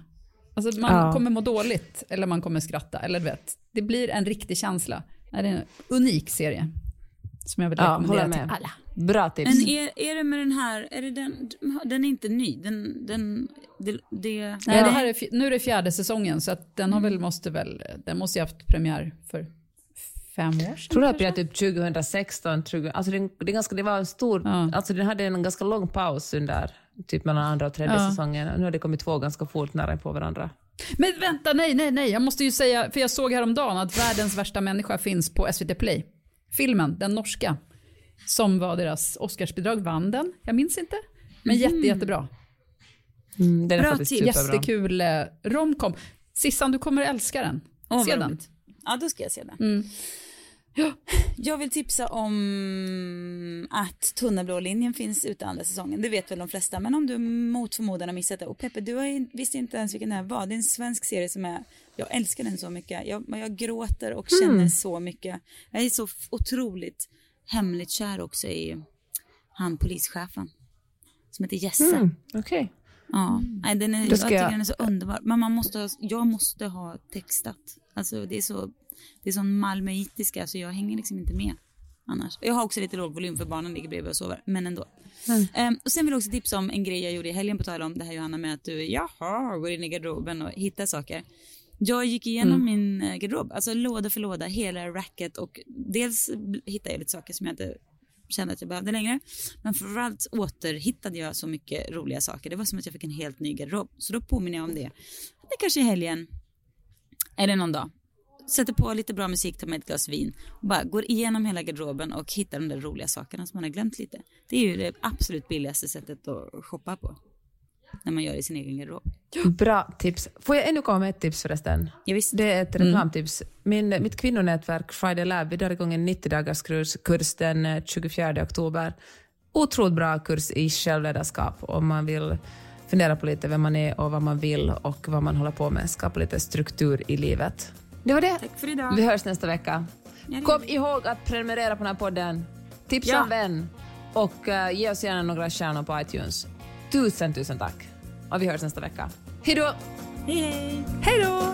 Alltså man Ja. kommer må dåligt eller man kommer skratta eller du vet, det blir en riktig känsla. Det är en unik serie som jag vill Ja, rekommendera till med. alla. Bra tips. Men är, är det med den här, är det den, den är inte ny, den, den, det, det Nej, det här är, nu är det fjärde säsongen så att den har väl, måste väl, den måste ju haft premiär för fem år sedan. tror det här kanske? blir typ 2016, 20, alltså det, det, är ganska, det var en stor, Ja. alltså den hade en ganska lång paus under, typ mellan andra och tredje Ja. säsongen. Nu har det kommit två ganska fort nära på varandra. Men vänta, nej, nej, nej, jag måste ju säga, för jag såg häromdagen att världens värsta människa finns på SVT Play. Filmen, den norska, som var deras Oscarsbidrag, vann den, jag minns inte. Men jätte, jättebra. Mm, den är Bra faktiskt tips. superbra. Jättekul eh, romcom. Sissan, du kommer älska den. Åh, Se den. Ja, då ska jag se den. Mm. Jag vill tipsa om att Tunnelblå linjen finns ute andra säsongen. Det vet väl de flesta, men om du mot förmodan har missat det. Och Peppe, du har visste inte ens vilken det här var. Det är en svensk serie som är, jag älskar den så mycket. Jag, jag gråter och känner så mycket. Jag är så otroligt hemligt kär också i han polischefen. Som heter Jesse. Mm, Okej. Ja, nej, den är, jag tycker jag- den är så underbar. Men man måste ha, jag måste ha textat. Alltså det är så, det är sån malmöitiska så jag hänger liksom inte med annars. Jag har också lite låg volym för barnen ligger bredvid och sover, men ändå. Ehm, och sen vill jag också tipsa om en grej jag gjorde i helgen på tal om det här Johanna med att du, jaha, går in i garderoben och hittar saker. Jag gick igenom min eh, garderob, alltså låda för låda, hela racket och dels hittade jag lite saker som jag inte kände att jag behövde längre. Men framförallt återhittade jag så mycket roliga saker. Det var som att jag fick en helt ny garderob. Så då påminner jag om det. Det kanske är helgen eller någon dag. Sätter på lite bra musik, tar med ett glas vin och bara går igenom hela garderoben och hittar de där roliga sakerna som man har glömt lite. Det är ju det absolut billigaste sättet att shoppa på. När man gör i sin egen garderob. Bra tips. Får jag ännu komma med ett tips förresten? Ja. Det är ett reklamtips. Min, mitt kvinnonätverk Friday Lab, vi drar igång en 90 dagars kurs, kurs den eh, 24 oktober. Otroligt bra kurs i självledarskap om man vill fundera på lite vem man är och vad man vill och vad man håller på med. Skapa lite struktur i livet. Det var det. Tack för idag. Vi hörs nästa vecka. Ja, Kom ihåg att prenumerera på den här podden. Tipsa Ja. en vän och eh, ge oss gärna några stjärnor på iTunes. Tusen, tusen tack. Och vi hörs nästa vecka. Hej då! Hej hej! Hej då!